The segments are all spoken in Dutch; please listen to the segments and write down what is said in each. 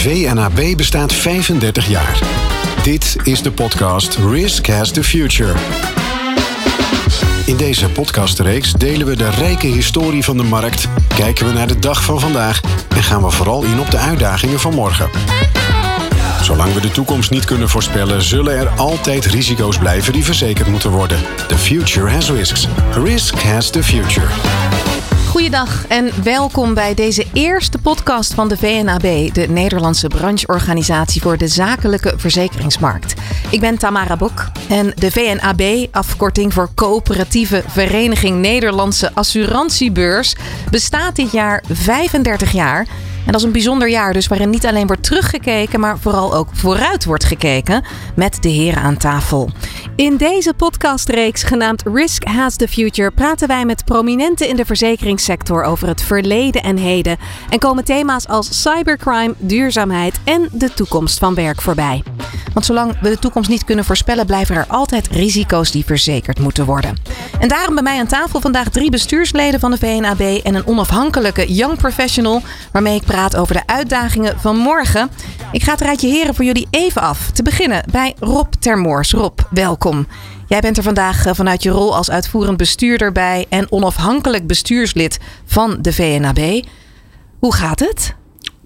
VNAB bestaat 35 jaar. Dit is de podcast Risk Has the Future. In deze podcastreeks delen we de rijke historie van de markt, kijken we naar de dag van vandaag en gaan we vooral in op de uitdagingen van morgen. Zolang we de toekomst niet kunnen voorspellen, zullen er altijd risico's blijven die verzekerd moeten worden. The future has risks. Risk has the future. Goeiedag en welkom bij deze eerste podcast van de VNAB, de Nederlandse brancheorganisatie voor de zakelijke verzekeringsmarkt. Ik ben Tamara Bok en de VNAB, afkorting voor Coöperatieve Vereniging Nederlandse Assurantiebeurs, bestaat dit jaar 35 jaar. En dat is een bijzonder jaar dus waarin niet alleen wordt teruggekeken, maar vooral ook vooruit wordt gekeken met de heren aan tafel. In deze podcastreeks genaamd Risk Has the Future praten wij met prominenten in de verzekeringssector over het verleden en heden. En komen thema's als cybercrime, duurzaamheid en de toekomst van werk voorbij. Want zolang we de toekomst niet kunnen voorspellen, blijven er altijd risico's die verzekerd moeten worden. En daarom bij mij aan tafel vandaag drie bestuursleden van de VNAB en een onafhankelijke young professional waarmee ik praat over de uitdagingen van morgen. Ik ga het rijtje heren voor jullie even af. Te beginnen bij Rob Termoors. Rob, welkom. Jij bent er vandaag eh, vanuit je rol als uitvoerend bestuurder bij en onafhankelijk bestuurslid van de VNAB. Hoe gaat het?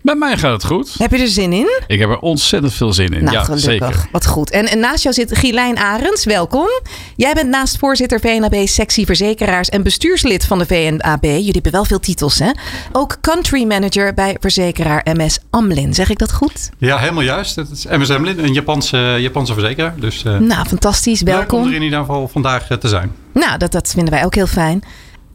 Bij mij gaat het goed. Heb je er zin in? Ik heb er ontzettend veel zin in. Nou, ja, gelukkig. zeker. Wat goed. En, en naast jou zit Gielijn Arends. Welkom. Jij bent naast voorzitter VNAB Sectie Verzekeraars en bestuurslid van de VNAB. Jullie hebben wel veel titels, hè? Ook country manager bij verzekeraar MS Amlin. Zeg ik dat goed? Ja, helemaal juist. Het is MS Emlin, een Japanse, Japanse verzekeraar. Dus eh Nou, fantastisch. leuk om Welkom. er in ieder geval vandaag eh, te zijn. Nou, dat, dat vinden wij ook heel fijn.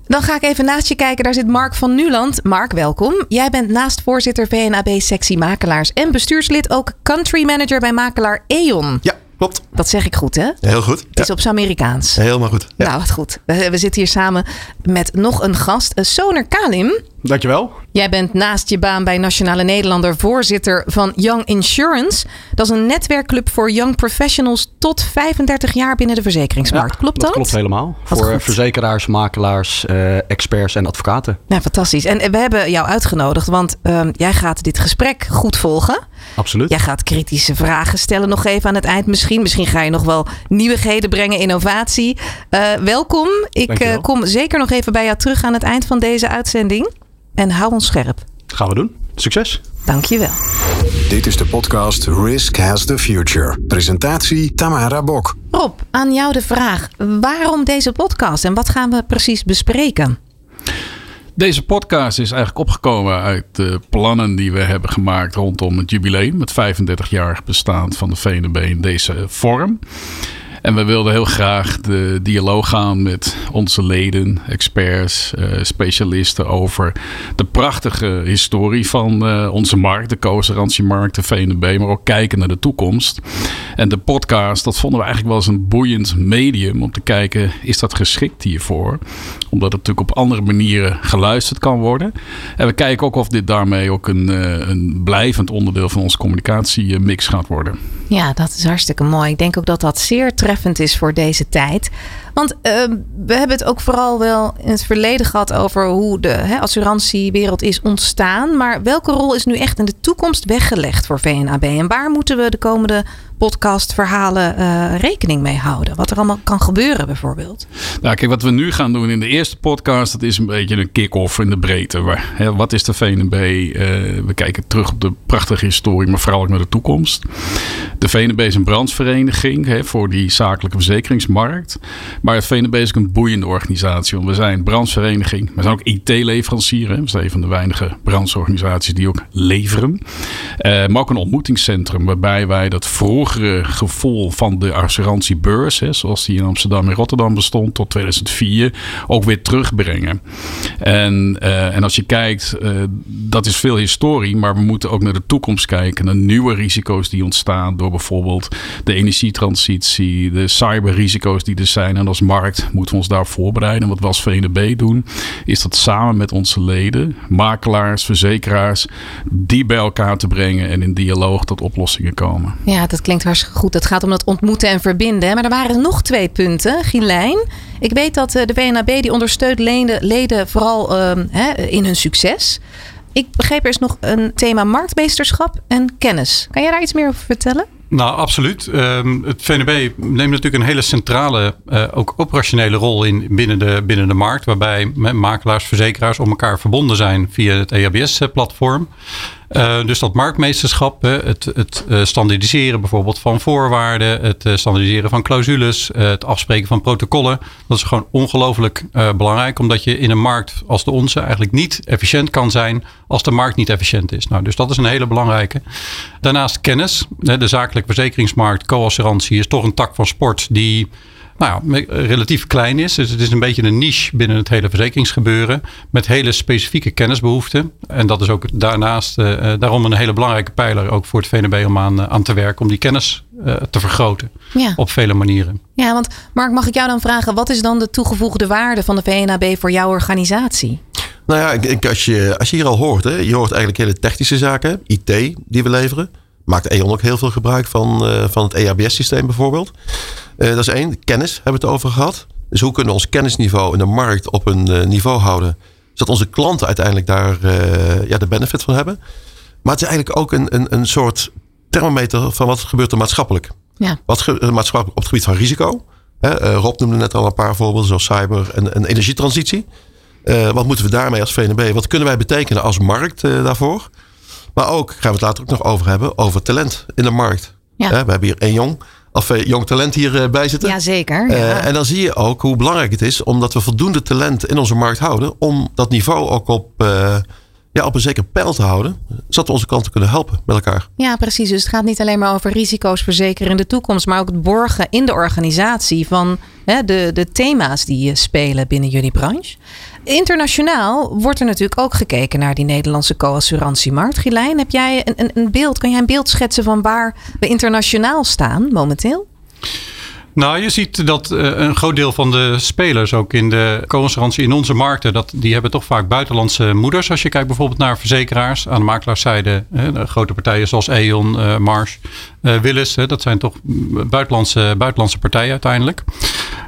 Dan ga ik even naast je kijken. Daar zit Mark van Nuland. Mark, welkom. Jij bent naast voorzitter VNAB Sectie Makelaars en bestuurslid ook country manager bij makelaar E.ON. Ja, klopt. Dat zeg ik goed, hè? Heel goed. Het is op zijn Amerikaans. Helemaal goed. Ja. Nou, wat goed. We, we zitten hier samen met nog een gast, eh, Soner Kalim. Dankjewel. Jij bent naast je baan bij Nationale Nederlander voorzitter van Young Insurance. Dat is een netwerkclub voor young professionals tot 35 jaar binnen de verzekeringsmarkt. klopt dat? Dat klopt helemaal. Wat Voor goed. verzekeraars, makelaars, eh, experts en advocaten. Nou, fantastisch. En eh, we hebben jou uitgenodigd, want ehm, jij gaat dit gesprek goed volgen. Absoluut. Jij gaat kritische vragen stellen nog even aan het eind misschien. Misschien ga je nog wel nieuwigheden brengen, innovatie. Eh, welkom. Ik kom zeker nog even bij jou terug aan het eind van deze uitzending. En hou ons scherp. Gaan we doen. Succes. Dankjewel. Dit is de podcast Risk Has the Future. Presentatie Tamara Bok. Rob, aan jou de vraag. Waarom deze podcast en wat gaan we precies bespreken? Deze podcast is eigenlijk opgekomen uit de plannen die we hebben gemaakt rondom het jubileum. Het 35-jarig bestaan van de VNB in deze vorm. En we wilden heel graag de dialoog gaan met onze leden, experts, eh, specialisten over de prachtige historie van eh, onze markt, de co-assurantiemarkt, de VNB, maar ook kijken naar de toekomst. En de podcast, dat vonden we eigenlijk wel eens een boeiend medium om te kijken, is dat geschikt hiervoor? Omdat het natuurlijk op andere manieren geluisterd kan worden. En we kijken ook of dit daarmee ook een, eh, een blijvend onderdeel van onze communicatiemix gaat worden. Ja, dat is hartstikke mooi. Ik denk ook dat dat zeer treffend is voor deze tijd. Want eh, we hebben het ook vooral wel in het verleden gehad over hoe de hè, assurantiewereld is ontstaan. Maar welke rol is nu echt in de toekomst weggelegd voor VNAB? En waar moeten we de komende podcastverhalen eh, rekening mee houden? Wat er allemaal kan gebeuren bijvoorbeeld. Nou, kijk, wat we nu gaan doen in de eerste podcast, dat is een beetje een kick-off in de breedte. Waar, hè, wat is de VNB? Eh, we kijken terug op de prachtige historie, maar vooral ook naar de toekomst. De VNB is een branchevereniging hè, voor die zakelijke verzekeringsmarkt. Maar VNB een boeiende organisatie. Want we zijn branchevereniging. We zijn ook IT-leverancier. We zijn een van de weinige brancheorganisaties die ook leveren. Eh, maar ook een ontmoetingscentrum waarbij wij dat vroegere gevoel van de assurantiebeurs, hè, zoals die in Amsterdam en Rotterdam bestond tot 2004, ook weer terugbrengen. En, eh, en als je kijkt, eh, dat is veel historie, maar we moeten ook naar de toekomst kijken, naar nieuwe risico's die ontstaan door bijvoorbeeld de energietransitie, de cyberrisico's die er zijn. Als markt moeten we ons daar voorbereiden. En wat we als VNB doen, is dat samen met onze leden, makelaars, verzekeraars, die bij elkaar te brengen en in dialoog tot oplossingen komen. Ja, dat klinkt hartstikke goed. Het gaat om dat ontmoeten en verbinden. Maar er waren nog twee punten. Gilijn, ik weet dat eh, de VNAB die ondersteunt leden, vooral ehm, in hun succes. Ik begreep er is nog een thema marktmeesterschap en kennis. Kan jij daar iets meer over vertellen? Nou, absoluut. Um, het VNB neemt natuurlijk een hele centrale, uh, ook operationele rol in binnen de, binnen de markt. Waarbij makelaars, verzekeraars om elkaar verbonden zijn via het EHBS-platform. Uh, dus dat marktmeesterschap, het, het uh, standaardiseren bijvoorbeeld van voorwaarden, het uh, standaardiseren van clausules, het afspreken van protocollen. Dat is gewoon ongelooflijk belangrijk, omdat je in een markt als de onze eigenlijk niet efficiënt kan zijn als de markt niet efficiënt is. Nou, dus dat is een hele belangrijke. Daarnaast kennis. De zakelijke verzekeringsmarkt, co-assurantie is toch een tak van sport die nou ja, relatief klein is. Dus het is een beetje een niche binnen het hele verzekeringsgebeuren. Met hele specifieke kennisbehoeften. En dat is ook daarnaast uh, daarom een hele belangrijke pijler ook voor het VNB om aan, uh, aan te werken. Om die kennis uh, te vergroten. Ja. Op vele manieren. Ja, want Mark, mag ik jou dan vragen. Wat is dan de toegevoegde waarde van de VNAB voor jouw organisatie? Nou ja, ik, als, je, als je hier al hoort. Hè, je hoort eigenlijk hele technische zaken. IT die we leveren maakt E.ON ook heel veel gebruik van, uh, van het EHBS-systeem bijvoorbeeld. Uh, dat is één. Kennis hebben we het over gehad. Dus hoe kunnen we ons kennisniveau in de markt op een uh, niveau houden, zodat onze klanten uiteindelijk daar ja, de benefit van hebben. Maar het is eigenlijk ook een, een, een soort thermometer van wat gebeurt er maatschappelijk. Ja. Wat gebeurt maatschappelijk op het gebied van risico. Hè, Rob noemde net al een paar voorbeelden, zoals cyber en, en energietransitie. wat moeten we daarmee als VNB? Wat kunnen wij betekenen als markt daarvoor? Maar ook, gaan we het later ook nog over hebben, over talent in de markt. Ja. we hebben hier een jong, of uh, jong talent hierbij bij zitten. Jazeker. Ja. Uh, en dan zie je ook hoe belangrijk het is, omdat we voldoende talent in onze markt houden, om dat niveau ook op, eh, ja, op een zeker pijl te houden, zodat we onze klanten kunnen helpen met elkaar. Ja, precies. Dus het gaat niet alleen maar over risico's verzekeren in de toekomst, maar ook het borgen in de organisatie van hè, de, de thema's die spelen binnen jullie branche. Internationaal wordt er natuurlijk ook gekeken naar die Nederlandse co-assurantiemarkt. Gilijn, heb jij een, een, een beeld? Kan jij een beeld schetsen van waar we internationaal staan momenteel? Nou, je ziet dat uh, een groot deel van de spelers ook in de co-assurantie in onze markten, dat, die hebben toch vaak buitenlandse moeders. Als je kijkt bijvoorbeeld naar verzekeraars aan de makelaarszijde, uh, grote partijen zoals E.ON, uh, Marsh, Willis, dat zijn toch buitenlandse, buitenlandse partijen uiteindelijk.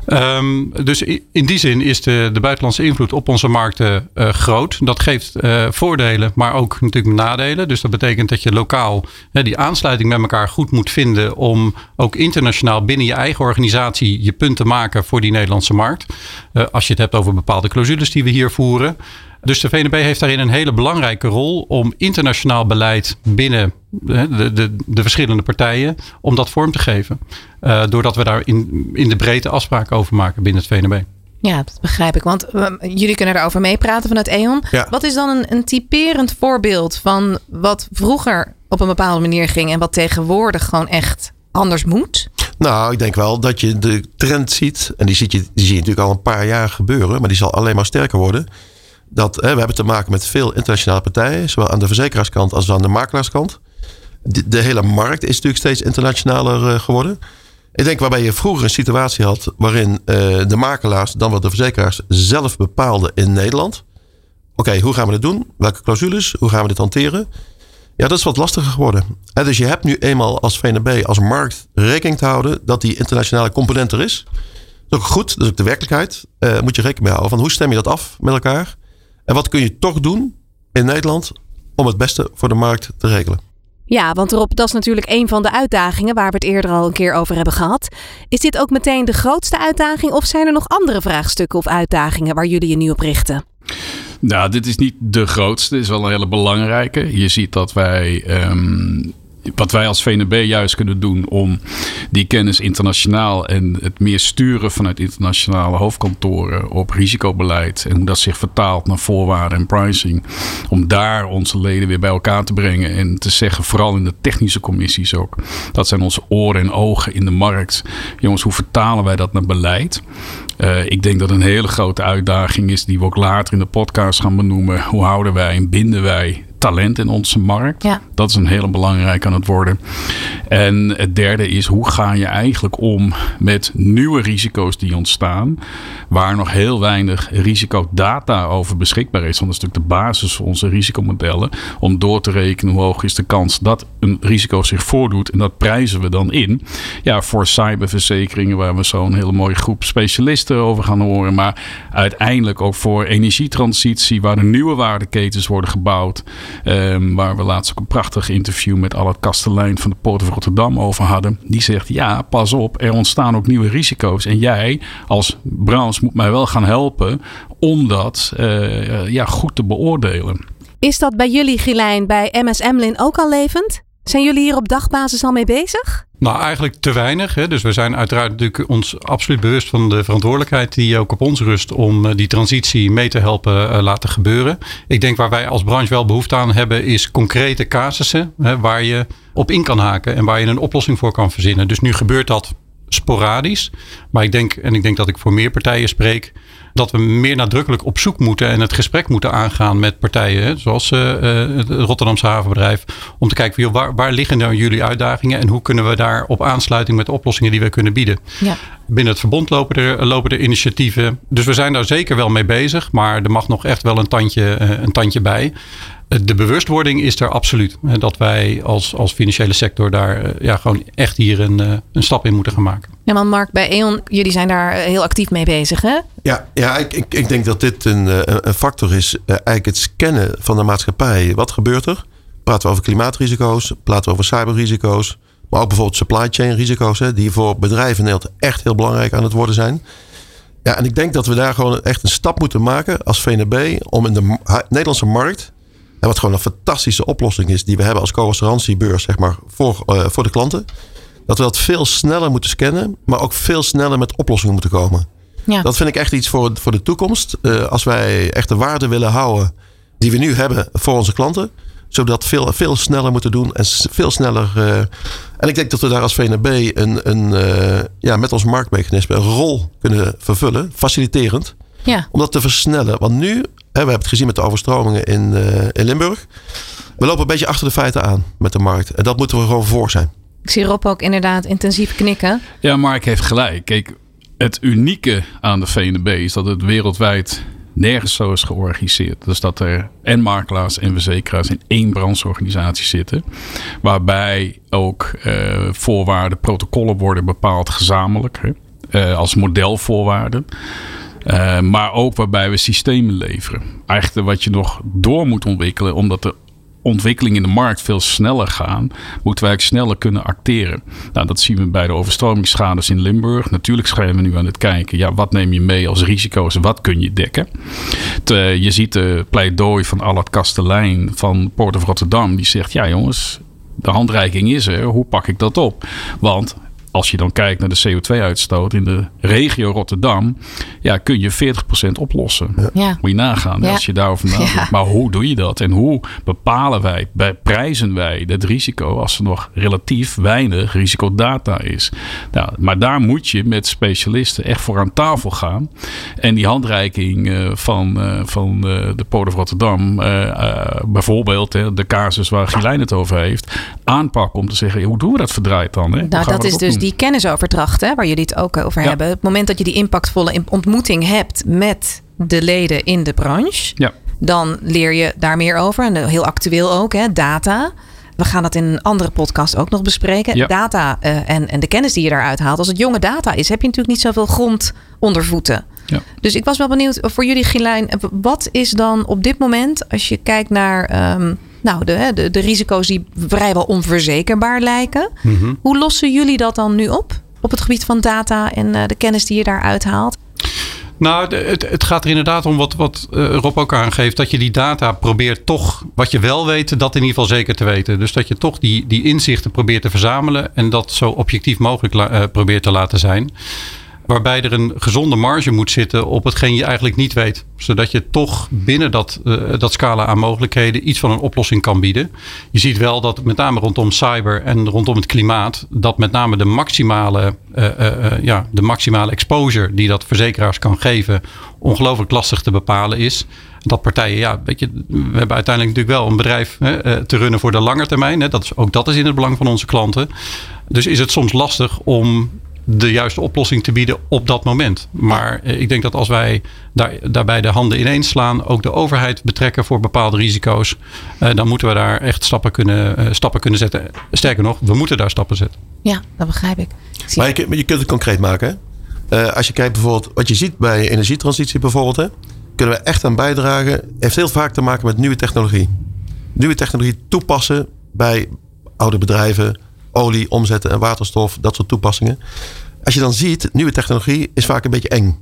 Um, dus in die zin is de, de buitenlandse invloed op onze markten uh, groot. Dat geeft uh, voordelen, maar ook natuurlijk nadelen. Dus dat betekent dat je lokaal die aansluiting met elkaar goed moet vinden om ook internationaal binnen je eigen organisatie je punt te maken voor die Nederlandse markt. als je het hebt over bepaalde clausules die we hier voeren. Dus de VNB heeft daarin een hele belangrijke rol om internationaal beleid binnen de, de, de verschillende partijen, om dat vorm te geven. Uh, doordat we daar in, in de breedte afspraken over maken binnen het VNB. Ja, dat begrijp ik. Want uh, jullie kunnen daarover meepraten vanuit E.ON. Ja. Wat is dan een, een typerend voorbeeld van wat vroeger op een bepaalde manier ging en wat tegenwoordig gewoon echt anders moet? Nou, ik denk wel dat je de trend ziet. En die, ziet je, die zie je natuurlijk al een paar jaar gebeuren. Maar die zal alleen maar sterker worden dat hè, we hebben te maken met veel internationale partijen, zowel aan de verzekeraarskant als aan de makelaarskant. De, de hele markt is natuurlijk steeds internationaler uh, geworden. Ik denk waarbij je vroeger een situatie had waarin uh, de makelaars, dan wel de verzekeraars, zelf bepaalden in Nederland. Oké, hoe gaan we dit doen? Welke clausules? Hoe gaan we dit hanteren? Ja, dat is wat lastiger geworden. En dus je hebt nu eenmaal als VNB, als markt, rekening te houden dat die internationale component er is. Dat is ook goed, dat is ook de werkelijkheid. Uh, moet je rekening mee houden van hoe stem je dat af met elkaar? En wat kun je toch doen in Nederland om het beste voor de markt te regelen? Ja, want Rob, dat is natuurlijk een van de uitdagingen waar we het eerder al een keer over hebben gehad. Is dit ook meteen de grootste uitdaging of zijn er nog andere vraagstukken of uitdagingen waar jullie je nu op richten? Nou, dit is niet de grootste, het is wel een hele belangrijke. Je ziet dat wij um, wat wij als VNB juist kunnen doen om die kennis internationaal en het meer sturen vanuit internationale hoofdkantoren op risicobeleid en hoe dat zich vertaalt naar voorwaarden en pricing, om daar onze leden weer bij elkaar te brengen en te zeggen, vooral in de technische commissies ook, dat zijn onze oren en ogen in de markt. Jongens, hoe vertalen wij dat naar beleid? Uh, ik denk dat een hele grote uitdaging is, die we ook later in de podcast gaan benoemen. Hoe houden wij en binden wij talent in onze markt. Ja. Dat is een hele belangrijke aan het worden. En het derde is hoe ga je eigenlijk om met nieuwe risico's die ontstaan, waar nog heel weinig risicodata over beschikbaar is. Want dat is natuurlijk de basis van onze risicomodellen. Om door te rekenen hoe hoog is de kans dat een risico zich voordoet. En dat prijzen we dan in. Ja, voor cyberverzekeringen, waar we zo'n hele mooie groep specialisten over gaan horen. Maar uiteindelijk ook voor energietransitie, waar de nieuwe waardeketens worden gebouwd. Ehm, waar we laatst ook een prachtig interview met Allard Kastelein van de Poort van Rotterdam over hadden. Die zegt: Ja, pas op, er ontstaan ook nieuwe risico's. En jij als branche moet mij wel gaan helpen om dat uh, ja, goed te beoordelen. Is dat bij jullie, Gilijn, bij MS Emlin ook al levend? Zijn jullie hier op dagbasis al mee bezig? Nou, eigenlijk te weinig. Hè. Dus we zijn uiteraard natuurlijk ons absoluut bewust van de verantwoordelijkheid die ook op ons rust om die transitie mee te helpen uh, laten gebeuren. Ik denk waar wij als branche wel behoefte aan hebben, is concrete casussen hè, waar je op in kan haken en waar je een oplossing voor kan verzinnen. Dus nu gebeurt dat sporadisch. Maar ik denk, en ik denk dat ik voor meer partijen spreek, dat we meer nadrukkelijk op zoek moeten en het gesprek moeten aangaan met partijen, zoals uh, het Rotterdamse havenbedrijf, om te kijken joh, waar, waar liggen nou jullie uitdagingen en hoe kunnen we daar op aansluiting met de oplossingen die we kunnen bieden. Ja. Binnen het verbond lopen er, lopen er initiatieven. Dus we zijn daar zeker wel mee bezig, maar er mag nog echt wel een tandje, uh, een tandje bij de bewustwording is er absoluut. Dat wij als, als financiële sector daar ja, gewoon echt hier een, een stap in moeten gaan maken. Ja, want Mark, bij E.ON, jullie zijn daar heel actief mee bezig, hè? Ja, ja ik, ik, ik denk dat dit een, een factor is. Eigenlijk het scannen van de maatschappij. Wat gebeurt er? Praten we over klimaatrisico's? Praten we over cyberrisico's? Maar ook bijvoorbeeld supply chain risico's. Hè, die voor bedrijven in Nederland echt heel belangrijk aan het worden zijn. Ja, en ik denk dat we daar gewoon echt een stap moeten maken als VNB. Om in de Nederlandse markt en wat gewoon een fantastische oplossing is die we hebben als co-assurantiebeurs, zeg maar, voor, uh, voor de klanten. Dat we dat veel sneller moeten scannen, maar ook veel sneller met oplossingen moeten komen. Ja. Dat vind ik echt iets voor, voor de toekomst. Uh, als wij echt de waarde willen houden die we nu hebben voor onze klanten, zodat veel, veel sneller moeten doen en veel sneller. Uh, en ik denk dat we daar als VNB een, een, ja, met ons marktmechanisme een rol kunnen vervullen, faciliterend. Ja. Om dat te versnellen. Want nu, we hebben het gezien met de overstromingen in, uh, in Limburg. We lopen een beetje achter de feiten aan met de markt. En dat moeten we gewoon voor zijn. Ik zie Rob ook inderdaad intensief knikken. Ja, Mark heeft gelijk. Kijk, het unieke aan de VNB is dat het wereldwijd nergens zo is georganiseerd. Dus dat er en makelaars en verzekeraars in één brancheorganisatie zitten. Waarbij ook uh, voorwaarden, protocollen worden bepaald gezamenlijk. Hè, uh, als modelvoorwaarden. Uh, maar ook waarbij we systemen leveren. Eigenlijk wat je nog door moet ontwikkelen, omdat de ontwikkelingen in de markt veel sneller gaan, moeten wij sneller kunnen acteren. Nou, dat zien we bij de overstromingsschades in Limburg. Natuurlijk zijn we nu aan het kijken, ja, wat neem je mee als risico's en wat kun je dekken? Je ziet de pleidooi van Allard Kastelein van Port of Rotterdam, die zegt, ja jongens, de handreiking is er, hoe pak ik dat op? Want als je dan kijkt naar de CO2-uitstoot in de regio Rotterdam, ja, kun je 40% oplossen. Ja. Moet je nagaan Ja. als je daarover nadenkt. Ja. Maar hoe doe je dat? En hoe bepalen wij, bij- prijzen wij het risico als er nog relatief weinig risicodata is? Nou, maar daar moet je met specialisten echt voor aan tafel gaan. En die handreiking eh, van, eh, van eh, de Port of Rotterdam, bijvoorbeeld hè, de casus waar Gilijn het over heeft, aanpakken om te zeggen, hoe doen we dat verdraaid dan? Hè? Nou, gaan dat we is ook dus? Die kennisoverdracht hè, waar jullie het ook over Ja. hebben. Het moment dat je die impactvolle in- ontmoeting hebt met de leden in de branche, Ja. dan leer je daar meer over. En heel actueel ook, hè, data. We gaan dat in een andere podcast ook nog bespreken. Ja. Data eh, en, en de kennis die je daaruit haalt. Als het jonge data is, heb je natuurlijk niet zoveel grond onder voeten. Ja. Dus ik was wel benieuwd voor jullie, Gilijn. Wat is dan op dit moment, als je kijkt naar ehm, nou, de, de, de risico's die vrijwel onverzekerbaar lijken. Mhm. Hoe lossen jullie dat dan nu op? Op het gebied van data en eh, de kennis die je daaruit haalt? Nou, het, het gaat er inderdaad om wat, wat eh, Rob ook aangeeft. Dat je die data probeert toch, wat je wel weet, dat in ieder geval zeker te weten. Dus dat je toch die, die inzichten probeert te verzamelen. En dat zo objectief mogelijk la- eh, probeert te laten zijn. Waarbij er een gezonde marge moet zitten op hetgeen je eigenlijk niet weet. Zodat je toch binnen dat, eh, dat scala aan mogelijkheden iets van een oplossing kan bieden. Je ziet wel dat met name rondom cyber en rondom het klimaat. Dat met name de maximale, eh, eh, ja, de maximale exposure die dat verzekeraars kan geven. ongelooflijk lastig te bepalen is. Dat partijen, ja, weet je, we hebben uiteindelijk natuurlijk wel een bedrijf hè, te runnen voor de lange termijn. Hè. Dat is, ook dat is in het belang van onze klanten. Dus is het soms lastig om de juiste oplossing te bieden op dat moment. Maar ik denk dat als wij daar, daarbij de handen ineens slaan, ook de overheid betrekken voor bepaalde risico's, dan moeten we daar echt stappen kunnen, stappen kunnen zetten. Sterker nog, we moeten daar stappen zetten. Ja, dat begrijp ik. Maar je, je, kunt het concreet maken. Uh, als je kijkt bijvoorbeeld wat je ziet bij energietransitie bijvoorbeeld. Hè, kunnen we echt aan bijdragen. Heeft heel vaak te maken met nieuwe technologie. Nieuwe technologie toepassen bij oude bedrijven. Olie, omzetten en waterstof. Dat soort toepassingen. Als je dan ziet, nieuwe technologie is vaak een beetje eng.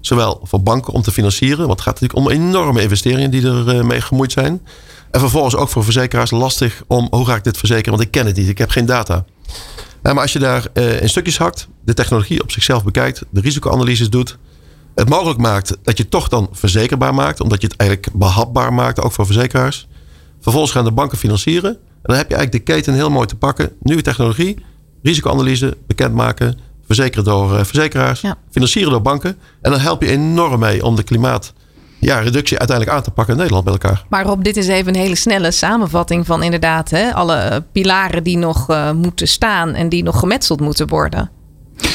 Zowel voor banken om te financieren. Want het gaat natuurlijk om enorme investeringen die er uh, mee gemoeid zijn. En vervolgens ook voor verzekeraars lastig om hoe ga ik dit verzekeren? Want ik ken het niet. Ik heb geen data. Nou, maar als je daar uh, in stukjes hakt, de technologie op zichzelf bekijkt, de risicoanalyses doet, het mogelijk maakt dat je toch dan verzekerbaar maakt, omdat je het eigenlijk behapbaar maakt, ook voor verzekeraars. Vervolgens gaan de banken financieren. En dan heb je eigenlijk de keten heel mooi te pakken. Nieuwe technologie, risicoanalyse bekendmaken, verzekeren door uh, verzekeraars, ja. financieren door banken. En dan help je enorm mee om de klimaat ja, reductie uiteindelijk aan te pakken in Nederland bij elkaar. Maar Rob, dit is even een hele snelle samenvatting van inderdaad hè, alle pilaren die nog uh, moeten staan en die nog gemetseld moeten worden.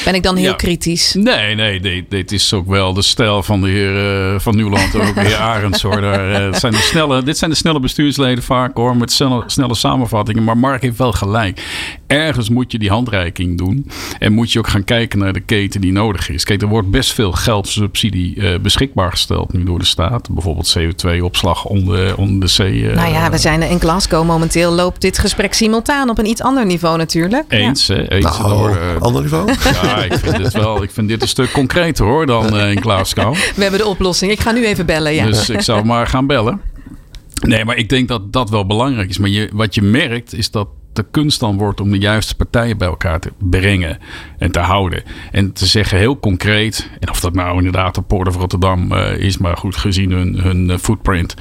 Ben ik dan heel ja. kritisch? Nee, nee, dit, dit, is ook wel de stijl van de heer uh, Van Nieuwland en ook de heer Arends. Hoor. Daar, uh, zijn de snelle, dit zijn de snelle bestuursleden vaak hoor, met snelle, snelle samenvattingen. Maar Mark heeft wel gelijk. Ergens moet je die handreiking doen. En moet je ook gaan kijken naar de keten die nodig is. Kijk, er wordt best veel geldsubsidie uh, beschikbaar gesteld nu door de staat. Bijvoorbeeld CO2-opslag onder, onder de zee. nou ja, we zijn in Glasgow. Momenteel loopt dit gesprek simultaan op een iets ander niveau natuurlijk. Eens, ja. hè? Eens nou, door, ander niveau? Ja, ik vind dit wel. Ik vind dit een stuk concreter hoor dan uh, in Glasgow. We hebben de oplossing. Ik ga nu even bellen. Ja. Dus ik zou maar gaan bellen. Nee, maar ik denk dat dat wel belangrijk is. Maar je, wat je merkt is dat de kunst dan wordt om de juiste partijen bij elkaar te brengen en te houden. En te zeggen heel concreet, en of dat nou inderdaad de Port of Rotterdam uh, is, maar goed gezien hun, hun footprint,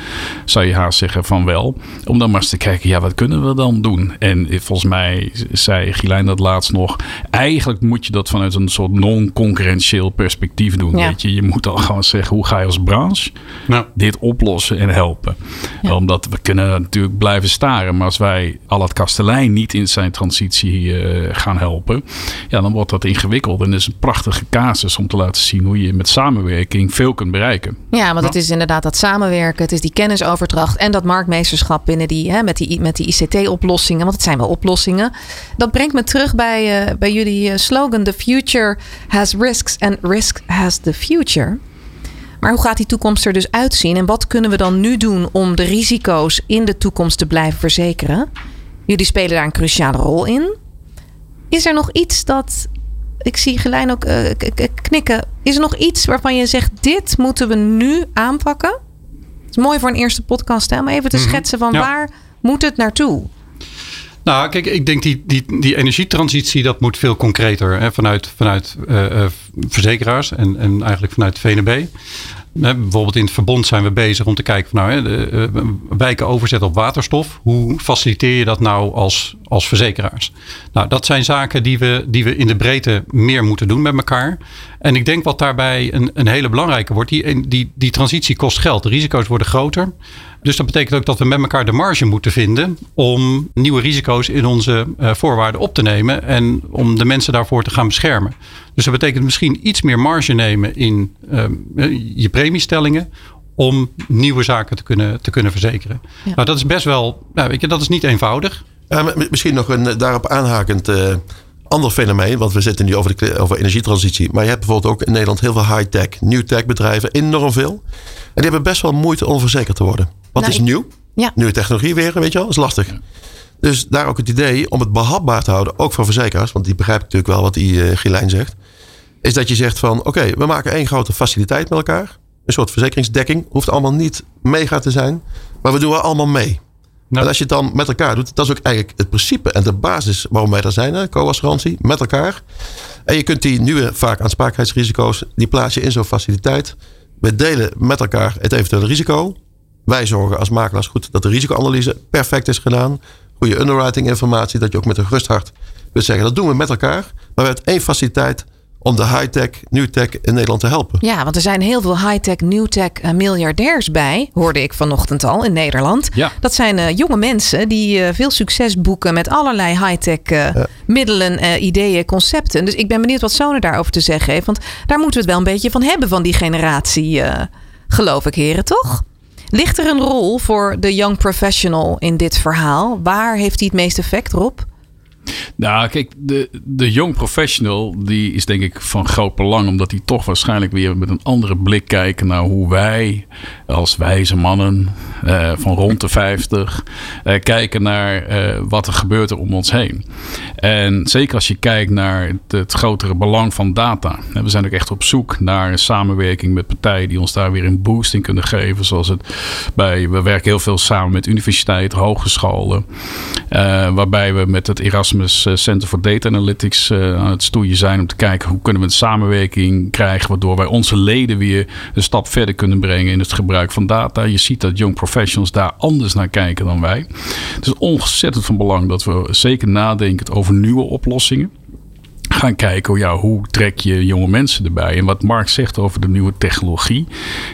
zou je haast zeggen van wel. Om dan maar eens te kijken, ja, wat kunnen we dan doen? En volgens mij zei Gilijn dat laatst nog, eigenlijk moet je dat vanuit een soort non-concurrentieel perspectief doen. Ja. Weet je? je moet dan gewoon zeggen, hoe ga je als branche nou. dit oplossen en helpen? Ja. Omdat we kunnen natuurlijk blijven staren, maar als wij al het kastelein niet in zijn transitie uh, gaan helpen, ja, dan wordt dat ingewikkeld. En is een prachtige casus om te laten zien hoe je met samenwerking veel kunt bereiken. Ja, want het is inderdaad dat samenwerken, het is die kennisoverdracht en dat marktmeesterschap binnen die, hè, met die, met die ICT-oplossingen, want het zijn wel oplossingen. Dat brengt me terug bij, uh, bij jullie slogan: The future has risks and risk has the future. Maar hoe gaat die toekomst er dus uitzien? En wat kunnen we dan nu doen om de risico's in de toekomst te blijven verzekeren? Jullie spelen daar een cruciale rol in. Is er nog iets dat. Ik zie Gelijn ook uh, knikken. Is er nog iets waarvan je zegt: dit moeten we nu aanpakken? Het is mooi voor een eerste podcast, hè? Maar even te schetsen van ja. waar moet het naartoe? Nou, kijk, ik denk die, die, die energietransitie, dat moet veel concreter. Hè, vanuit vanuit uh, uh, verzekeraars en, en eigenlijk vanuit VNB. Bijvoorbeeld in het verbond zijn we bezig om te kijken van nou, de, uh, wijken overzet op waterstof. Hoe faciliteer je dat nou als, als verzekeraars? Nou, dat zijn zaken die we, die we in de breedte meer moeten doen met elkaar. En ik denk wat daarbij een, een hele belangrijke wordt, die, die, die transitie kost geld. De risico's worden groter. Dus dat betekent ook dat we met elkaar de marge moeten vinden om nieuwe risico's in onze uh, voorwaarden op te nemen en om de mensen daarvoor te gaan beschermen. Dus dat betekent misschien iets meer marge nemen in uh, je premiestellingen om nieuwe zaken te kunnen, te kunnen verzekeren. Ja. Nou, dat is best wel, nou, weet je, dat is niet eenvoudig. Ja, misschien nog een daarop aanhakend uh, ander fenomeen, want we zitten nu over, de, over energietransitie. Maar je hebt bijvoorbeeld ook in Nederland heel veel high-tech, new-tech bedrijven, enorm veel. En die hebben best wel moeite om verzekerd te worden. Wat nou, is nieuw? Ja. Nieuwe technologie weer, weet je wel, is lastig. Dus daar ook het idee om het behapbaar te houden, ook voor verzekeraars, want die begrijpen natuurlijk wel wat die uh, Gilijn zegt. Is dat je zegt van oké, okay, we maken één grote faciliteit met elkaar. Een soort verzekeringsdekking. Hoeft allemaal niet mega te zijn. Maar we doen wel allemaal mee. Nou. En als je het dan met elkaar doet, dat is ook eigenlijk het principe en de basis waarom wij er zijn, co-assurantie, met elkaar. En je kunt die nieuwe vaak aansprakelijkheidsrisico's, die plaats je in zo'n faciliteit. We delen met elkaar het eventuele risico. Wij zorgen als makelaars goed dat de risicoanalyse perfect is gedaan. Goede underwriting informatie, dat je ook met een gerust hart kunt zeggen, dat doen we met elkaar. Maar we hebben één faciliteit om de high-tech, new-tech in Nederland te helpen. Ja, want er zijn heel veel high-tech, new-tech uh, miljardairs bij, hoorde ik vanochtend al in Nederland. Ja. Dat zijn uh, jonge mensen die uh, veel succes boeken met allerlei high-tech ja. middelen, ideeën, concepten. Dus ik ben benieuwd wat Sone daarover te zeggen heeft. Want daar moeten we het wel een beetje van hebben van die generatie, geloof ik, heren, toch? Ligt er een rol voor de young professional in dit verhaal? Waar heeft hij het meeste effect, Rob? Nou, kijk, de, de young professional die is denk ik van groot belang, omdat die toch waarschijnlijk weer met een andere blik kijken naar hoe wij als wijze mannen eh, van rond de 50 eh, kijken naar eh, wat er gebeurt er om ons heen. En zeker als je kijkt naar het, grotere belang van data. We zijn ook echt op zoek naar een samenwerking met partijen die ons daar weer een boost in kunnen geven. Zoals het bij, we werken heel veel samen met universiteiten, hogescholen, waarbij we met het Erasmus Center for Data Analytics uh, aan het stoeien zijn om te kijken hoe kunnen we een samenwerking krijgen waardoor wij onze leden weer een stap verder kunnen brengen in het gebruik van data. Je ziet dat young professionals daar anders naar kijken dan wij. Het is ontzettend van belang dat we zeker nadenken over nieuwe oplossingen gaan kijken ja, hoe trek je jonge mensen erbij. En wat Mark zegt over de nieuwe technologie.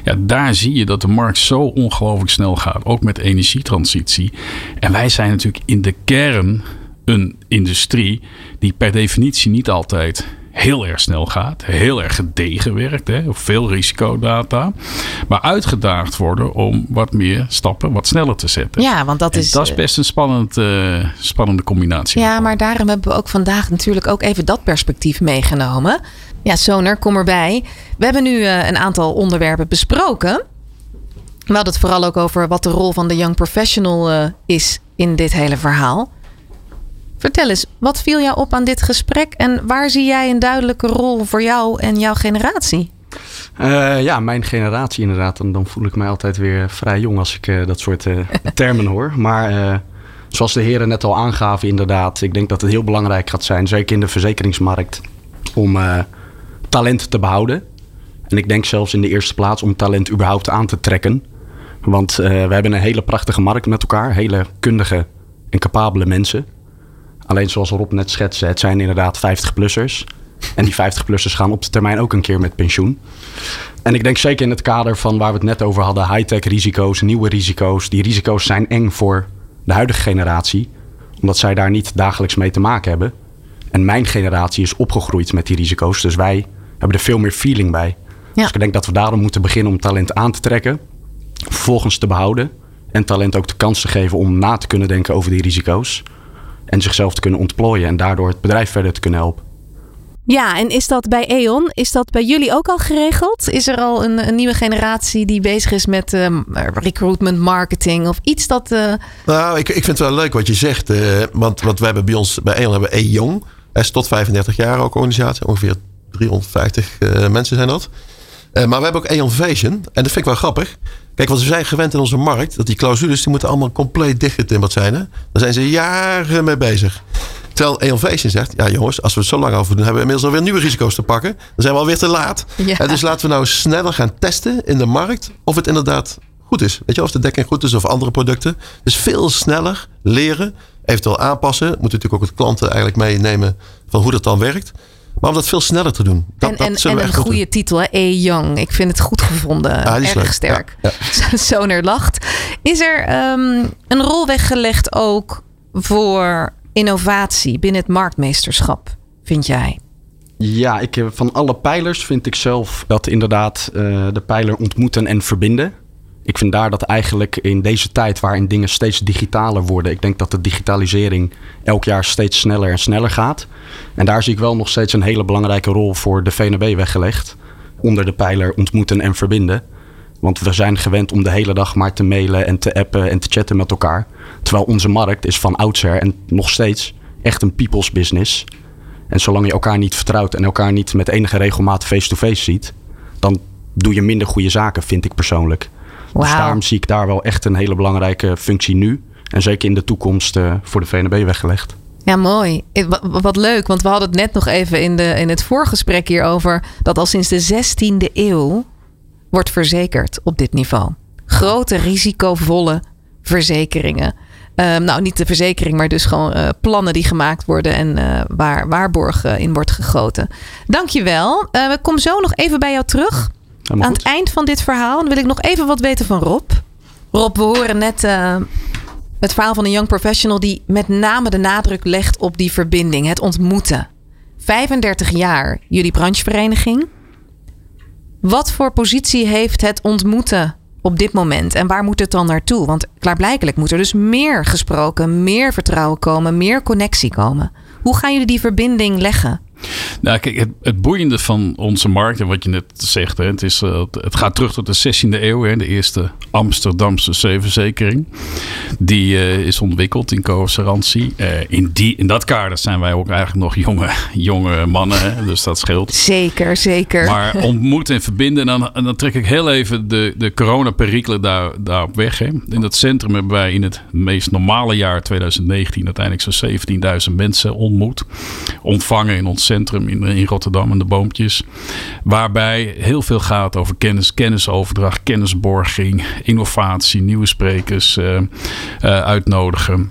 Ja, daar zie je dat de markt zo ongelooflijk snel gaat. Ook met energietransitie. En wij zijn natuurlijk in de kern een industrie die per definitie niet altijd heel erg snel gaat, heel erg gedegen werkt, hè, veel risicodata, maar uitgedaagd worden om wat meer stappen wat sneller te zetten. Ja, want dat en is. Dat is best een spannend, uh, spannende combinatie. Ja, maar daarom hebben we ook vandaag natuurlijk ook even dat perspectief meegenomen. Ja, Soner, kom erbij. We hebben nu uh, een aantal onderwerpen besproken. We hadden het vooral ook over wat de rol van de young professional uh, is in dit hele verhaal. Vertel eens, wat viel jou op aan dit gesprek en waar zie jij een duidelijke rol voor jou en jouw generatie? Uh, ja, mijn generatie inderdaad. En dan voel ik mij altijd weer vrij jong als ik uh, dat soort uh, termen hoor. Maar zoals de heren net al aangaven, inderdaad. Ik denk dat het heel belangrijk gaat zijn, zeker in de verzekeringsmarkt, om talent te behouden. En ik denk zelfs in de eerste plaats om talent überhaupt aan te trekken. Want we hebben een hele prachtige markt met elkaar. Hele kundige en capabele mensen. Alleen zoals Rob net schetste, het zijn inderdaad 50-plussers. En die 50-plussers gaan op de termijn ook een keer met pensioen. En ik denk zeker in het kader van waar we het net over hadden, high-tech risico's, nieuwe risico's. Die risico's zijn eng voor de huidige generatie, omdat zij daar niet dagelijks mee te maken hebben. En mijn generatie is opgegroeid met die risico's, dus wij hebben er veel meer feeling bij. Ja. Dus ik denk dat we daarom moeten beginnen om talent aan te trekken, vervolgens te behouden en talent ook de kans te geven om na te kunnen denken over die risico's. En zichzelf te kunnen ontplooien en daardoor het bedrijf verder te kunnen helpen. Ja, en is dat bij E.ON, is dat bij jullie ook al geregeld? Is er al een, een nieuwe generatie die bezig is met uh, recruitment, marketing of iets dat... Uh... Nou, ik, ik vind het wel leuk wat je zegt. Uh, want, want we hebben bij ons, bij E.ON hebben we E-Jong. Hij is tot 35 jaar ook organisatie. Ongeveer 350 mensen zijn dat. Maar we hebben ook E.ON Vision. En dat vind ik wel grappig. Kijk, want we zijn gewend in onze markt dat die clausules die moeten allemaal compleet dichtgetimmerd zijn. Hè? Daar zijn ze jaren mee bezig. Terwijl Eonvation zegt, ja jongens, als we het zo lang over doen, hebben we inmiddels alweer nieuwe risico's te pakken. Dan zijn we alweer te laat. Ja. Dus laten we nou sneller gaan testen in de markt of het inderdaad goed is. Weet je, of de dekking goed is of andere producten. Dus veel sneller leren, eventueel aanpassen. Moeten natuurlijk ook het klanten eigenlijk meenemen van hoe dat dan werkt. Maar om dat veel sneller te doen. Dat, en dat en, en een goede titel, hè? E. Young. Ik vind het goed gevonden. Ah, Erg leuk. sterk. Ja, ja. Zoner lacht. Is er um, een rol weggelegd ook voor innovatie binnen het marktmeesterschap, vind jij? Ja, ik, van alle pijlers vind ik zelf dat inderdaad uh, de pijler ontmoeten en verbinden. Ik vind daar dat eigenlijk in deze tijd waarin dingen steeds digitaler worden. Ik denk dat de digitalisering elk jaar steeds sneller en sneller gaat. En daar zie ik wel nog steeds een hele belangrijke rol voor de VNB weggelegd. Onder de pijler ontmoeten en verbinden. Want we zijn gewend om de hele dag maar te mailen en te appen en te chatten met elkaar. Terwijl onze markt is van oudsher en nog steeds echt een people's business. En zolang je elkaar niet vertrouwt en elkaar niet met enige regelmaat face-to-face ziet, dan doe je minder goede zaken, vind ik persoonlijk. Wow. Dus daarom zie ik daar wel echt een hele belangrijke functie nu. En zeker in de toekomst uh, voor de VNB weggelegd. Ja, mooi. Wat leuk, want we hadden het net nog even in, de, in het voorgesprek hierover. Dat al sinds de 16e eeuw wordt verzekerd op dit niveau. Grote risicovolle verzekeringen. Ehm, nou, niet de verzekering, maar dus gewoon uh, plannen die gemaakt worden en uh, waar waarborg in wordt gegoten. Dankjewel. Uh, we komen zo nog even bij jou terug. Aan het eind van dit verhaal wil ik nog even wat weten van Rob. Rob, we horen net het verhaal van een young professional die met name de nadruk legt op die verbinding, het ontmoeten. 35 jaar, jullie branchevereniging. Wat voor positie heeft het ontmoeten op dit moment? En waar moet het dan naartoe? Want klaarblijkelijk moet er dus meer gesproken, meer vertrouwen komen, meer connectie komen. Hoe gaan jullie die verbinding leggen? Nou, kijk, het, het, boeiende van onze markt, en wat je net zegt, hè, het, is, uh, het gaat terug tot de 16e eeuw, hè, de eerste Amsterdamse zeeverzekering. Die uh, is ontwikkeld in coöperantie. Uh, in, die, in dat kader zijn wij ook eigenlijk nog jonge, jonge mannen, hè, dus dat scheelt. Zeker, zeker. Maar ontmoeten en verbinden, en dan, en dan trek ik heel even de, de coronaperikelen daar, daarop weg. Hè. In dat centrum hebben wij in het meest normale jaar 2019 uiteindelijk zo'n 17.000 mensen ontmoet. Ontvangen in ons centrum in, in Rotterdam en de Boompjes. Waarbij heel veel gaat over kennis, kennisoverdracht, kennisborging, innovatie, nieuwe sprekers uh, uh, uitnodigen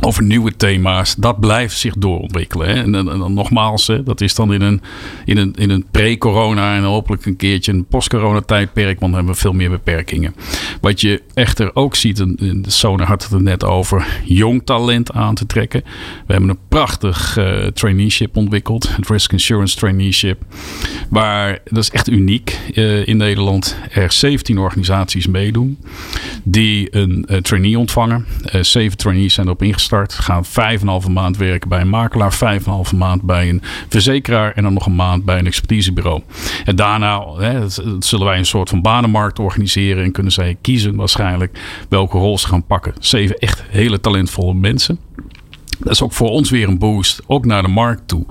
over nieuwe thema's. Dat blijft zich doorontwikkelen. Hè? En, dan nogmaals, hè, dat is dan in een, in een, in een pre-corona en hopelijk een keertje een post-corona tijdperk, want dan hebben we veel meer beperkingen. Wat je echter ook ziet, en de Sona had het er net over, jong talent aan te trekken. We hebben een prachtig uh, traineeship ontwikkeld, het Risk Insurance Traineeship, waar dat is echt uniek uh, in Nederland. Er 17 organisaties meedoen die een uh, trainee ontvangen. zeven trainees zijn erop ingesteld gestart. Gaan vijf en een halve maand werken bij een makelaar. Vijf en een halve maand bij een verzekeraar. En dan nog een maand bij een expertisebureau. En daarna hè, zullen wij een soort van banenmarkt organiseren. En kunnen zij kiezen waarschijnlijk welke rol ze gaan pakken. Zeven echt hele talentvolle mensen. Dat is ook voor ons weer een boost, ook naar de markt toe.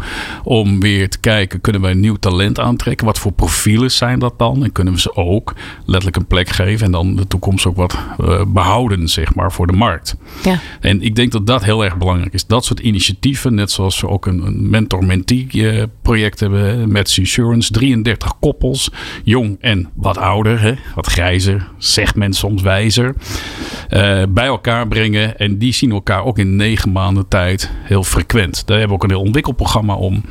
Om weer te kijken, kunnen wij nieuw talent aantrekken? Wat voor profielen zijn dat dan? En kunnen we ze ook letterlijk een plek geven en dan de toekomst ook wat uh, behouden, zeg maar, voor de markt. Ja. En ik denk dat dat heel erg belangrijk is. Dat soort initiatieven, net zoals we ook een, mentor-mentee eh, project hebben met Insurance. 33 koppels, jong en wat ouder, hè? wat grijzer, zegt men soms wijzer. Uh, bij elkaar brengen en die zien elkaar ook in negen maanden tijd heel frequent. Daar hebben we ook een heel ontwikkelprogramma om.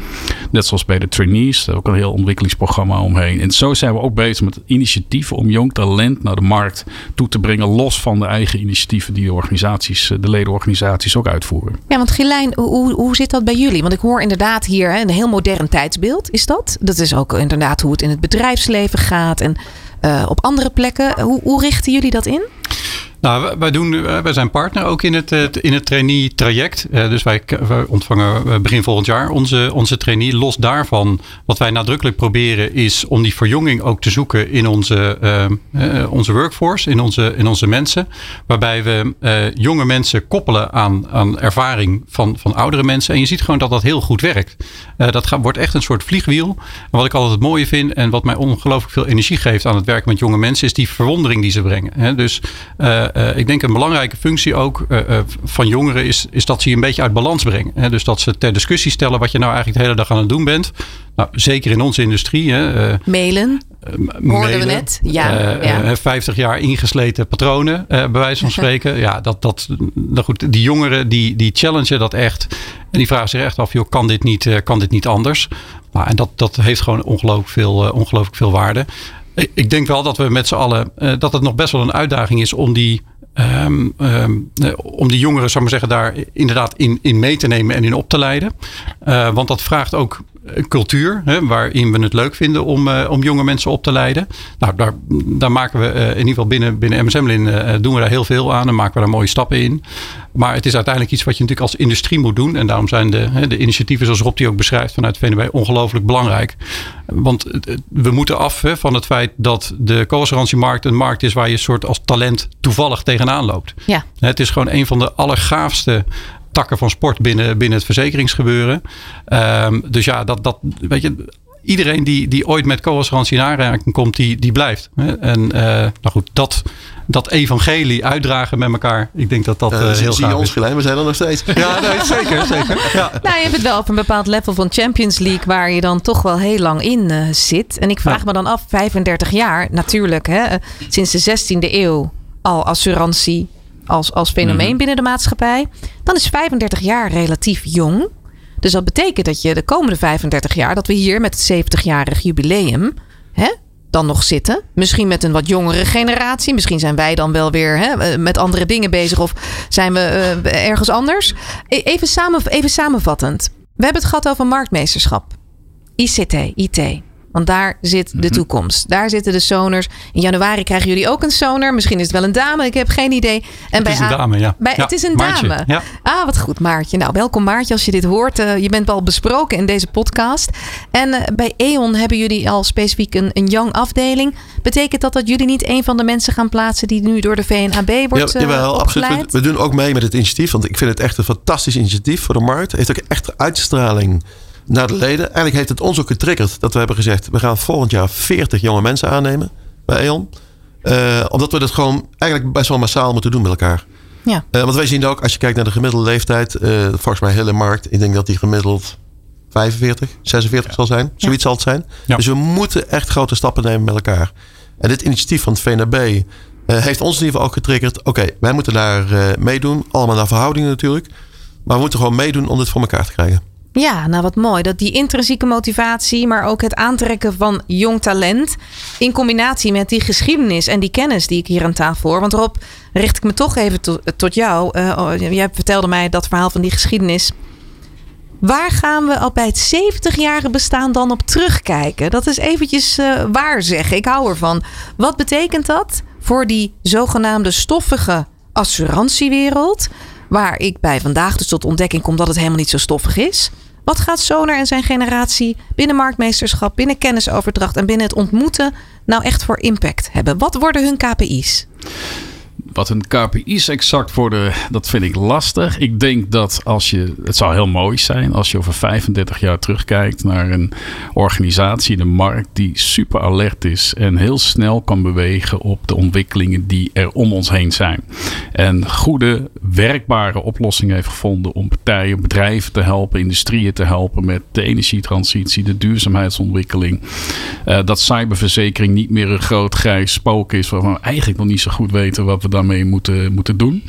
Net zoals bij de trainees. Daar ook een heel ontwikkelingsprogramma omheen. En zo zijn we ook bezig met initiatieven om jong talent naar de markt toe te brengen. Los van de eigen initiatieven die de organisaties, de ledenorganisaties ook uitvoeren. Ja, want Gilijn, hoe, hoe zit dat bij jullie? Want ik hoor inderdaad hier een heel modern tijdsbeeld. Is dat? Dat is ook inderdaad hoe het in het bedrijfsleven gaat. En uh, op andere plekken. Hoe, hoe richten jullie dat in? Nou, wij, doen, eh, wij zijn partner ook in het, in het trainee traject. Eh, dus wij, ontvangen eh, begin volgend jaar onze, onze trainee. Los daarvan, wat wij nadrukkelijk proberen is om die verjonging ook te zoeken in onze, uh, onze workforce, in onze, in onze mensen. Waarbij we jonge mensen koppelen aan, aan ervaring van, van oudere mensen. En je ziet gewoon dat dat heel goed werkt. Dat wordt echt een soort vliegwiel. En wat ik altijd het mooie vind en wat mij ongelooflijk veel energie geeft aan het werken met jonge mensen, is die verwondering die ze brengen. Dus uh, ik denk een belangrijke functie ook uh, van jongeren is, is dat ze je een beetje uit balans brengen. Hè? Dus dat ze ter discussie stellen wat je nou eigenlijk de hele dag aan het doen bent. Nou, zeker in onze industrie. Hè, mailen. Hoorden we net. Ja, ja. 50 jaar ingesleten patronen, bij wijze van spreken. ja, dat, dat, nou goed, die jongeren die, die challengen dat echt. En die vragen zich echt af, joh, kan dit niet, kan dit niet anders? Nou, en dat, dat heeft gewoon ongelooflijk veel, ongelooflijk veel waarde. Ik denk wel dat we met z'n allen, dat het nog best wel een uitdaging is om die Um, um, om die jongeren, zou maar zeggen, daar inderdaad in, in mee te nemen en in op te leiden. Uh, want dat vraagt ook cultuur, hè, waarin we het leuk vinden om, uh, om jonge mensen op te leiden. Nou, daar, daar maken we uh, in ieder geval binnen, binnen MSM-lin uh, doen we daar heel veel aan en maken we daar mooie stappen in. Maar het is uiteindelijk iets wat je natuurlijk als industrie moet doen. En daarom zijn de, de initiatieven zoals Rob die ook beschrijft vanuit VNB ongelooflijk belangrijk. Want we moeten af hè, van het feit dat de coassurantiemarkt een markt is waar je soort als talent toevallig tegenaan loopt. Ja. Het is gewoon een van de allergaafste takken van sport binnen, binnen het verzekeringsgebeuren. Um, dus ja, dat, dat, weet je, iedereen die, die ooit met co-assurantie in aanraking komt, die, die blijft. En uh, nou goed, dat, dat evangelie uitdragen met elkaar. Ik denk dat dat uh, heel gaaf is. ons gelijk, we zijn er nog steeds. Ja, nee, zeker. zeker. Ja. Nou, je hebt het wel op een bepaald level van Champions League... waar je dan toch wel heel lang in uh, zit. En ik vraag ja. me dan af, 35 jaar, natuurlijk. Hè, sinds de 16e eeuw al assurantie als, als fenomeen Mhm. binnen de maatschappij, dan is 35 jaar relatief jong. Dus dat betekent dat je de komende 35 jaar, dat we hier met het 70-jarig jubileum, hè, dan nog zitten. Misschien met een wat jongere generatie. Misschien zijn wij dan wel weer hè, eh, met andere dingen bezig of zijn we eh, ergens anders. E- Even, samen, even samenvattend. We hebben het gehad over marktmeesterschap. ICT, IT. Want daar zit Mhm. de toekomst. Daar zitten de soners. In januari krijgen jullie ook een sonar. Misschien is het wel een dame. Ik heb geen idee. En Het is een dame, ja. Bij, Ja, het is een Maartje, dame. ja. Ah, wat goed, Maartje. Nou, welkom Maartje als je dit hoort. Eh, je bent al besproken in deze podcast. En eh, bij E.ON hebben jullie al specifiek een, een young afdeling. Betekent dat dat jullie niet een van de mensen gaan plaatsen die nu door de VNAB wordt Ja, eh, jawel, absoluut. We, we doen ook mee met het initiatief. Want ik vind het echt een fantastisch initiatief voor de markt. Het heeft ook echt uitstraling naar de leden. Eigenlijk heeft het ons ook getriggerd dat we hebben gezegd... we gaan volgend jaar 40 jonge mensen aannemen bij E.ON. Eh, omdat we dat gewoon eigenlijk best wel massaal moeten doen met elkaar. Ja. Eh, want wij zien ook, als je kijkt naar de gemiddelde leeftijd... eh, volgens mij hele markt, ik denk dat die gemiddeld 45, 46 zal zijn. Zoiets zal het zijn. Ja. Dus we moeten echt grote stappen nemen met elkaar. En dit initiatief van het VNB eh, heeft ons in ieder geval ook getriggerd. Oké, wij moeten daar eh, meedoen. Allemaal naar verhoudingen natuurlijk. Maar we moeten gewoon meedoen om dit voor elkaar te krijgen. Ja, nou wat mooi. Dat die intrinsieke motivatie, maar ook het aantrekken van jong talent. In combinatie met die geschiedenis en die kennis die ik hier aan tafel hoor. Want Rob, richt ik me toch even to- tot jou. Eh, oh, jij vertelde mij dat verhaal van die geschiedenis. Waar gaan we al bij het 70-jarige bestaan dan op terugkijken? Dat is eventjes eh, waar zeggen. Ik hou ervan. Wat betekent dat voor die zogenaamde stoffige assurantiewereld? Waar ik bij vandaag dus tot ontdekking kom dat het helemaal niet zo stoffig is. Wat gaat Sonar en zijn generatie binnen marktmeesterschap, binnen kennisoverdracht en binnen het ontmoeten nou echt voor impact hebben? Wat worden hun KPI's? Wat hun KPI's exact worden, dat vind ik lastig. Ik denk dat als je, het zou heel mooi zijn als je over 35 jaar terugkijkt naar een organisatie, de markt, die super alert is en heel snel kan bewegen op de ontwikkelingen die er om ons heen zijn. En goede, werkbare oplossingen heeft gevonden om partijen, bedrijven te helpen, industrieën te helpen met de energietransitie, de duurzaamheidsontwikkeling. Eh, dat cyberverzekering niet meer een groot grijs spook is waarvan we eigenlijk nog niet zo goed weten wat we daarmee moeten, moeten doen.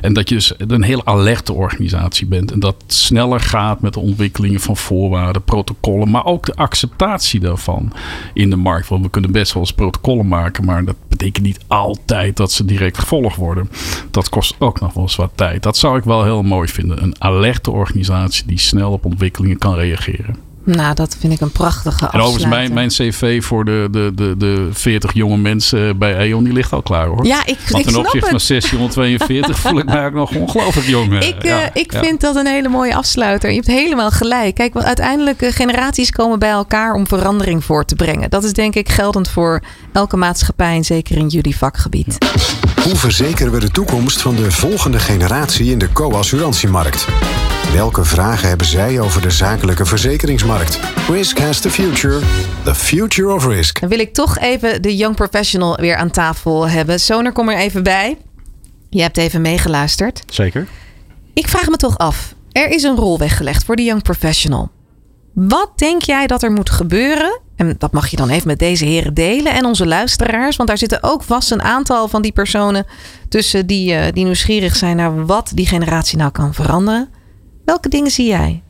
En dat je dus een heel alerte organisatie bent. En dat sneller gaat met de ontwikkelingen van voorwaarden, protocollen, maar ook de acceptatie daarvan in de markt. Want we kunnen best wel eens protocollen maken, maar dat betekent niet altijd dat ze direct gevolgd worden. Dat kost ook nog wel eens wat tijd. Dat zou ik wel heel mooi vinden. Een alerte organisatie die snel op ontwikkelingen kan reageren. Nou, dat vind ik een prachtige En overigens, mijn, afsluiter. mijn cv voor de, de, de, de 40 jonge mensen bij E.ON, die ligt al klaar hoor. Ja, ik, Want ik ten opzichte van het. 642 voel ik mij ook nog ongelooflijk jong. eh, Ik, eh, ik ja. vind dat een hele mooie afsluiter. Je hebt helemaal gelijk. Kijk, want uiteindelijk uh, generaties komen bij elkaar om verandering voor te brengen. Dat is denk ik geldend voor elke maatschappij en zeker in jullie vakgebied. Hoe verzekeren we de toekomst van de volgende generatie in de co-assurantiemarkt? Welke vragen hebben zij over de zakelijke verzekeringsmarkt? Risk has the future. The future of risk. Dan wil ik toch even de young professional weer aan tafel hebben. Soner, kom er even bij. Je hebt even meegeluisterd. Zeker. Ik vraag me toch af. Er is een rol weggelegd voor de young professional. Wat denk jij dat er moet gebeuren? En dat mag je dan even met deze heren delen en onze luisteraars. Want daar zitten ook vast een aantal van die personen tussen die, eh, die nieuwsgierig zijn naar wat die generatie nou kan veranderen. Welke dingen zie jij?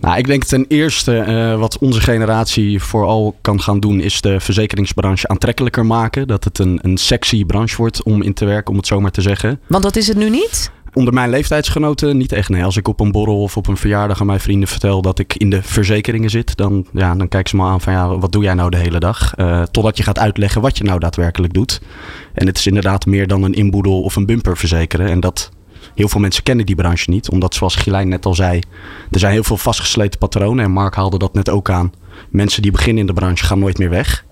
Nou, ik denk ten eerste eh, wat onze generatie vooral kan gaan doen, is de verzekeringsbranche aantrekkelijker maken. Dat het een, een sexy branche wordt om in te werken, om het zo maar te zeggen. Want dat is het nu niet. Onder mijn leeftijdsgenoten niet echt. Nee, als ik op een borrel of op een verjaardag aan mijn vrienden vertel dat ik in de verzekeringen zit, dan, ja, dan kijken ze me aan van ja, wat doe jij nou de hele dag? Eh, totdat je gaat uitleggen wat je nou daadwerkelijk doet. En het is inderdaad meer dan een inboedel of een bumper verzekeren. En dat heel veel mensen kennen die branche niet, omdat zoals Gilijn net al zei, er zijn heel veel vastgesleten patronen. En Mark haalde dat net ook aan. Mensen die beginnen in de branche gaan nooit meer weg.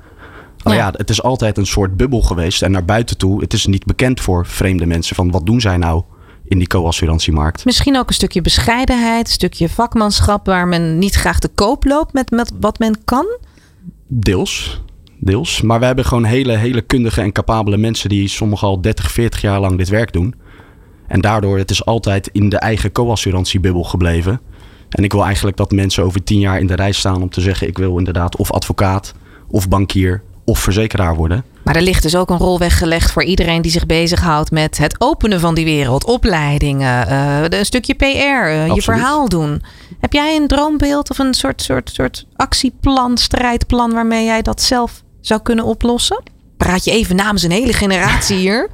Maar Ja. ja, het is altijd een soort bubbel geweest. En naar buiten toe, het is niet bekend voor vreemde mensen van wat doen zij nou in die co-assurantiemarkt. Misschien ook een stukje bescheidenheid, een stukje vakmanschap waar men niet graag te koop loopt met, met wat men kan. Deels. Deels. Maar we hebben gewoon hele, hele kundige en capabele mensen die sommigen al 30, 40 jaar lang dit werk doen. En daardoor, het is altijd in de eigen co-assurantiebubbel gebleven. En ik wil eigenlijk dat mensen over 10 jaar in de rij staan om te zeggen: ik wil inderdaad of advocaat, of bankier, of verzekeraar worden. Maar er ligt dus ook een rol weggelegd voor iedereen die zich bezighoudt met het openen van die wereld, opleidingen, uh, een stukje PR, uh, je verhaal doen. Heb jij een droombeeld of een soort, soort, soort actieplan, strijdplan waarmee jij dat zelf zou kunnen oplossen? Praat je even namens een hele generatie hier?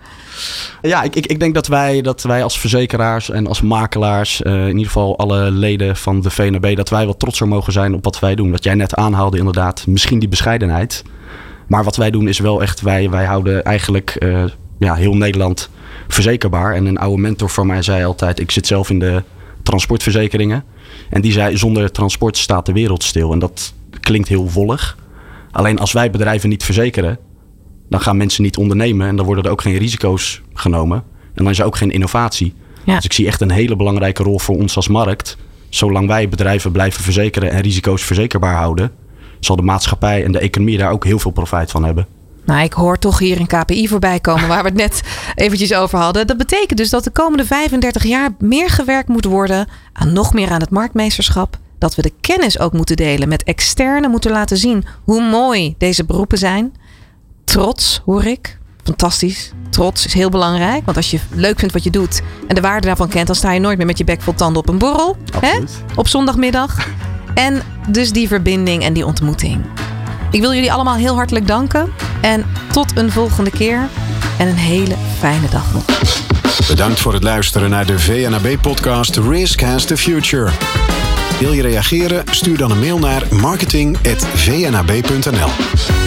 Ja, ik, ik, ik denk dat wij, dat wij als verzekeraars en als makelaars, uh, in ieder geval alle leden van de VNB, dat wij wat trotser mogen zijn op wat wij doen. Wat jij net aanhaalde, inderdaad, misschien die bescheidenheid. Maar wat wij doen is wel echt, wij, wij houden eigenlijk uh, ja, heel Nederland verzekerbaar. En een oude mentor van mij zei altijd, ik zit zelf in de transportverzekeringen. En die zei, zonder transport staat de wereld stil. En dat klinkt heel wollig. Alleen als wij bedrijven niet verzekeren, dan gaan mensen niet ondernemen en dan worden er ook geen risico's genomen. En dan is er ook geen innovatie. Ja. Dus ik zie echt een hele belangrijke rol voor ons als markt. Zolang wij bedrijven blijven verzekeren en risico's verzekerbaar houden, zal de maatschappij en de economie daar ook heel veel profijt van hebben. Nou, ik hoor toch hier een KPI voorbij komen waar we het net eventjes over hadden. Dat betekent dus dat de komende 35 jaar meer gewerkt moet worden aan nog meer aan het marktmeesterschap. Dat we de kennis ook moeten delen met externen, moeten laten zien hoe mooi deze beroepen zijn trots, hoor ik. Fantastisch. Trots is heel belangrijk. Want als je leuk vindt wat je doet en de waarde daarvan kent, dan sta je nooit meer met je bek vol tanden op een borrel. Hè? Op zondagmiddag. En dus die verbinding en die ontmoeting. Ik wil jullie allemaal heel hartelijk danken. En tot een volgende keer. En een hele fijne dag nog. Bedankt voor het luisteren naar de VNAB-podcast Risk Has the Future. Wil je reageren? Stuur dan een mail naar marketing.vnab.nl.